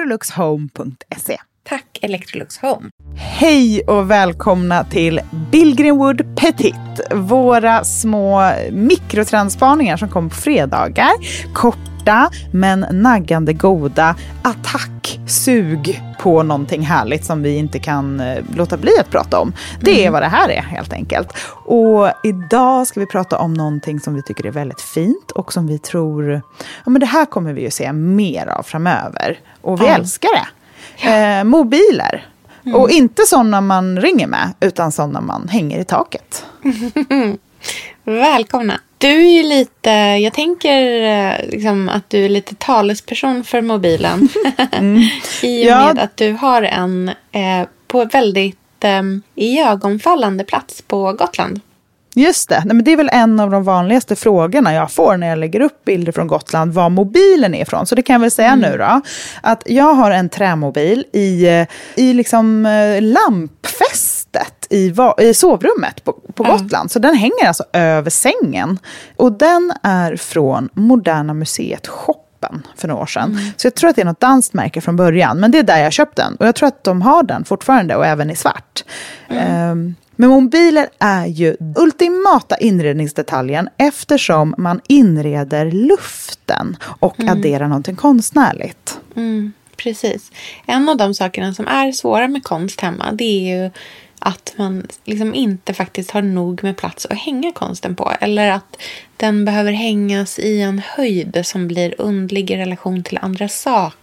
electroluxhome.se. Tack Electrolux Home. Hej och välkomna till Billgrenwood Petit. Våra små mikrotransspaningar som kommer på fredagar. Korta men naggande goda attacksug på någonting härligt som vi inte kan eh, låta bli att prata om. Det är mm. vad det här är helt enkelt. Och idag ska vi prata om någonting som vi tycker är väldigt fint och som vi tror, ja men det här kommer vi ju se mer av framöver. Och vi ja. älskar det. Ja. Eh, mobiler. Mm. Och inte sådana man ringer med, utan sådana man hänger i taket. Välkomna. Du är ju lite, jag tänker eh, liksom att du är lite talesperson för mobilen. mm. I och ja. med att du har en eh, på väldigt eh, iögonfallande plats på Gotland. Just det. Nej, men det är väl en av de vanligaste frågorna jag får när jag lägger upp bilder från Gotland, var mobilen är ifrån. Så det kan jag väl säga mm. nu då. Att jag har en trämobil i, i liksom eh, lampfästet i, i sovrummet på, på mm. Gotland. Så den hänger alltså över sängen. Och den är från Moderna Museet Shop för några år sedan. Mm. Så jag tror att det är något danskt märke från början. Men det är där jag köpt den. Och jag tror att de har den fortfarande och även i svart. Mm. Um, men mobiler är ju ultimata inredningsdetaljen eftersom man inreder luften och mm. adderar någonting konstnärligt. Mm, precis. En av de sakerna som är svåra med konst hemma det är ju att man liksom inte faktiskt har nog med plats att hänga konsten på. Eller att den behöver hängas i en höjd som blir undlig i relation till andra saker.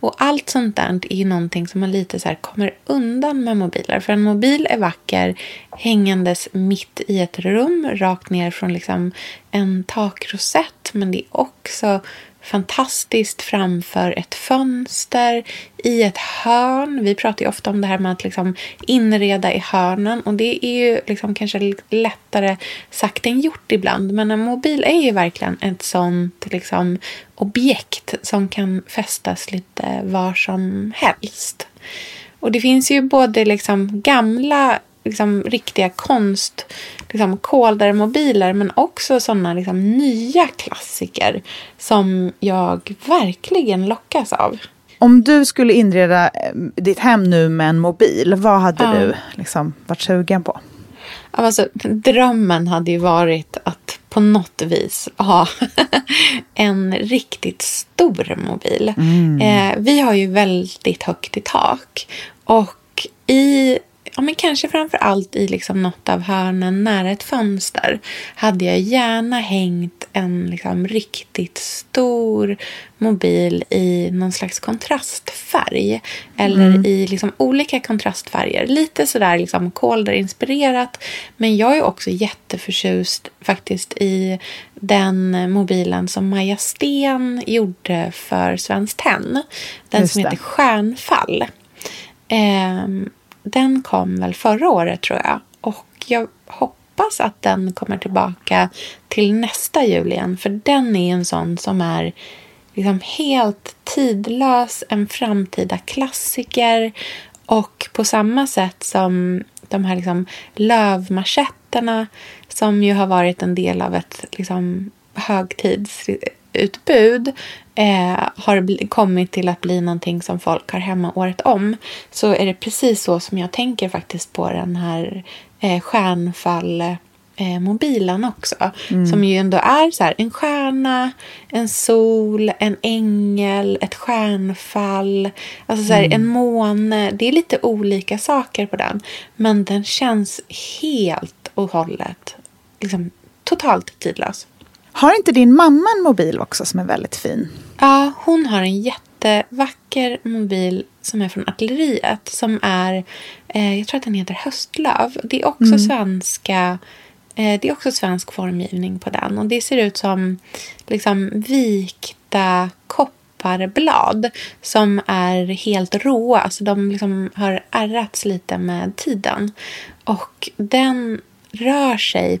Och allt sånt där är någonting som man lite så kommer undan med mobiler. För en mobil är vacker hängandes mitt i ett rum, rakt ner från liksom en takrosett. Men det är också fantastiskt framför ett fönster, i ett hörn. Vi pratar ju ofta om det här med att liksom inreda i hörnen och det är ju liksom kanske lättare sagt än gjort ibland. Men en mobil är ju verkligen ett sånt liksom objekt som kan fästas lite var som helst. Och det finns ju både liksom gamla liksom, riktiga konst liksom, mobiler men också sådana liksom, nya klassiker som jag verkligen lockas av. Om du skulle inreda eh, ditt hem nu med en mobil, vad hade ja. du liksom, varit sugen på? Alltså, drömmen hade ju varit att på något vis ha en riktigt stor mobil. Mm. Eh, vi har ju väldigt högt i tak. Och i ja, men kanske framför allt i liksom något av hörnen nära ett fönster hade jag gärna hängt en liksom riktigt stor mobil i någon slags kontrastfärg. Eller Mm. i liksom olika kontrastfärger. Lite sådär liksom Calder-inspirerat. Men jag är också jätteförtjust faktiskt i den mobilen som Maja Sten gjorde för Svenskt Tenn. Den Just som det. heter Stjärnfall. Ehm, den kom väl förra året tror jag. Och jag hoppas att den kommer tillbaka till nästa jul igen. För den är en sån som är liksom helt tidlös, en framtida klassiker. Och på samma sätt som de här liksom lövmarschetterna som ju har varit en del av ett liksom högtidsutbud eh, har kommit till att bli någonting som folk har hemma året om så är det precis så som jag tänker faktiskt på den här eh, stjärnfall eh, mobilen också. Som ju ändå är så här, en stjärna, en sol, en ängel, ett stjärnfall. Alltså så här, en måne. Det är lite olika saker på den. Men den känns helt och hållet liksom, totalt tidlös. Har inte din mamma en mobil också som är väldigt fin? Ja, hon har en jättevacker mobil som är från Artilleriet. Som är, eh, jag tror att den heter Höstlöv. Det är också svenska, eh, det är också svensk formgivning på den. Och det ser ut som liksom vikta kopparblad som är helt råa. Alltså de liksom har ärrats lite med tiden. Och den rör sig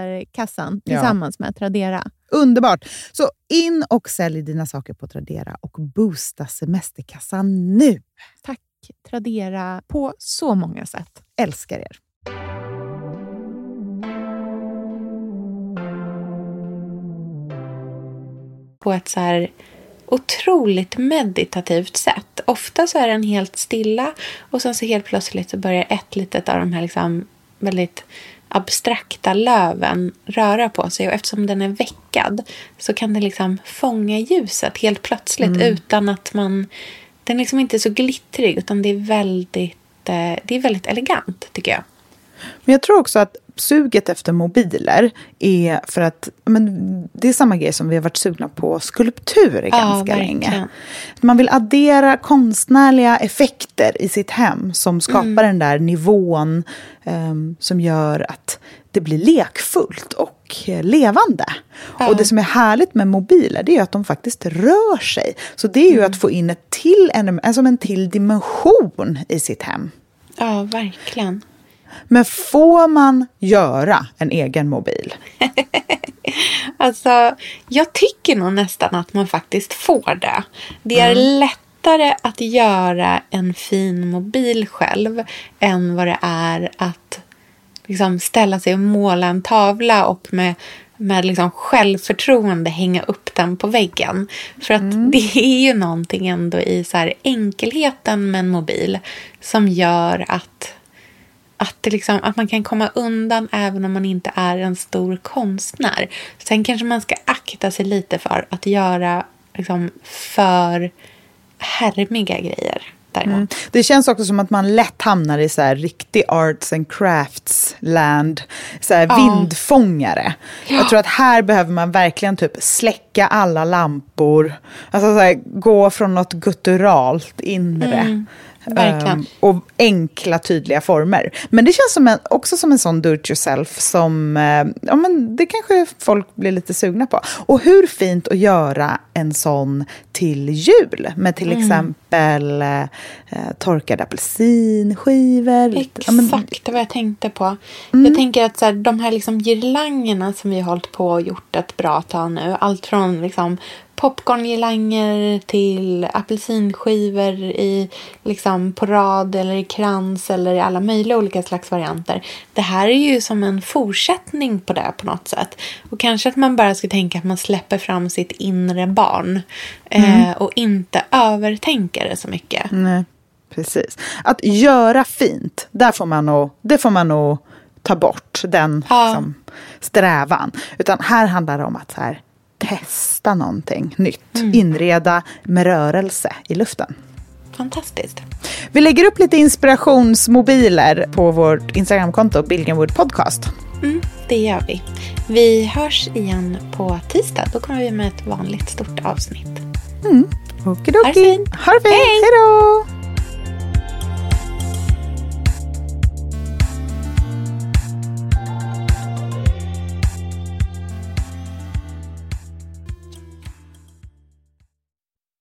semesterkassan Ja. tillsammans med Tradera. Underbart! Så in och sälj dina saker på Tradera och boosta semesterkassan nu. Tack Tradera på så många sätt. Älskar er! på ett så här otroligt meditativt sätt. Ofta så är den helt stilla och sen så helt plötsligt så börjar ett litet av de här liksom väldigt abstrakta löven röra på sig och eftersom den är veckad så kan den liksom fånga ljuset helt plötsligt utan att man... Den är liksom inte så glittrig utan det är väldigt, eh, det är väldigt elegant tycker jag. Men jag tror också att suget efter mobiler är för att men det är samma grej som vi har varit sugna på skulptur ganska verkligen. länge. Man vill addera konstnärliga effekter i sitt hem som skapar Mm. den där nivån ehm, som gör att det blir lekfullt och levande. Och det som är härligt med mobiler det är att de faktiskt rör sig. Så det är ju Mm. att få in ett till, en, alltså en till dimension i sitt hem. Ja, verkligen. Men får man göra en egen mobil? Alltså, jag tycker nog nästan att man faktiskt får det. Det är lättare att göra en fin mobil själv än vad det är att liksom ställa sig och måla en tavla och med, med liksom självförtroende hänga upp den på väggen. För att det är ju någonting ändå i så här enkelheten med en mobil som gör att att, det liksom, att man kan komma undan även om man inte är en stor konstnär. Sen kanske man ska akta sig lite för att göra liksom, för härmiga grejer. Mm. Det känns också som att man lätt hamnar i så här riktig arts and crafts land. Så här Ja. vindfångare. Jag tror att här behöver man verkligen typ släcka alla lampor. Alltså så här, gå från något gutturalt inre. Mm, verkligen. Ehm, och enkla tydliga former. Men det känns som en, också som en sån do it yourself som eh, ja, men det kanske folk blir lite sugna på. Och hur fint att göra en sån till jul med till Mm. exempel eh, torkade apelsinskivor. lite- ja, men- Exakt vad jag tänkte på. Mm. Jag tänker att så här, de här liksom girlangerna som vi har hållit på och gjort ett bra tag nu. Allt från liksom popcorngirlanger till apelsinskivor i, liksom, på rad eller i krans eller i alla möjliga olika slags varianter. Det här är ju som en fortsättning på det på något sätt. Och kanske att man bara ska tänka att man släpper fram sitt inre barn. Eh, och inte övertänker det så mycket. Nej, precis. Att göra fint, där får man nog, det får man nog ta bort, den Ja. liksom, strävan. Utan här handlar det om att så här, testa någonting nytt. Inreda med rörelse i luften. Fantastiskt. Vi lägger upp lite inspirationsmobiler på vårt Instagramkonto, Billgrenwood Podcast. Mm, det gör vi. Vi hörs igen på tisdag. Då kommer vi med ett vanligt stort avsnitt. Okidoki. Ha det fint. Hej då!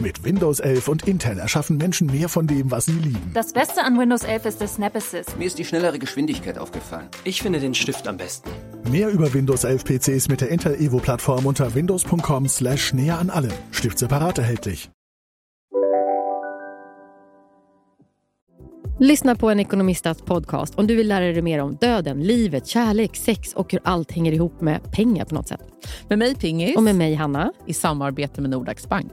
Mit Windows 11 und Intel erschaffen Menschen mehr von dem, was sie lieben. Das Beste an Windows 11 ist der Snap Assist. Mir ist die schnellere Geschwindigkeit aufgefallen. Ich finde den Stift am besten. Mehr über Windows 11 PCs mit der Intel Evo Plattform unter windows.com slash näher an allem. Stift separat erhältlich. Lyssna på en ekonomistats podcast om du vill lära dig mer om döden, livet, kärlek, sex och hur allt hänger ihop med pengar på något sätt. Med mig Pingis. Och med mig Hanna. I samarbete med Nordax Bank.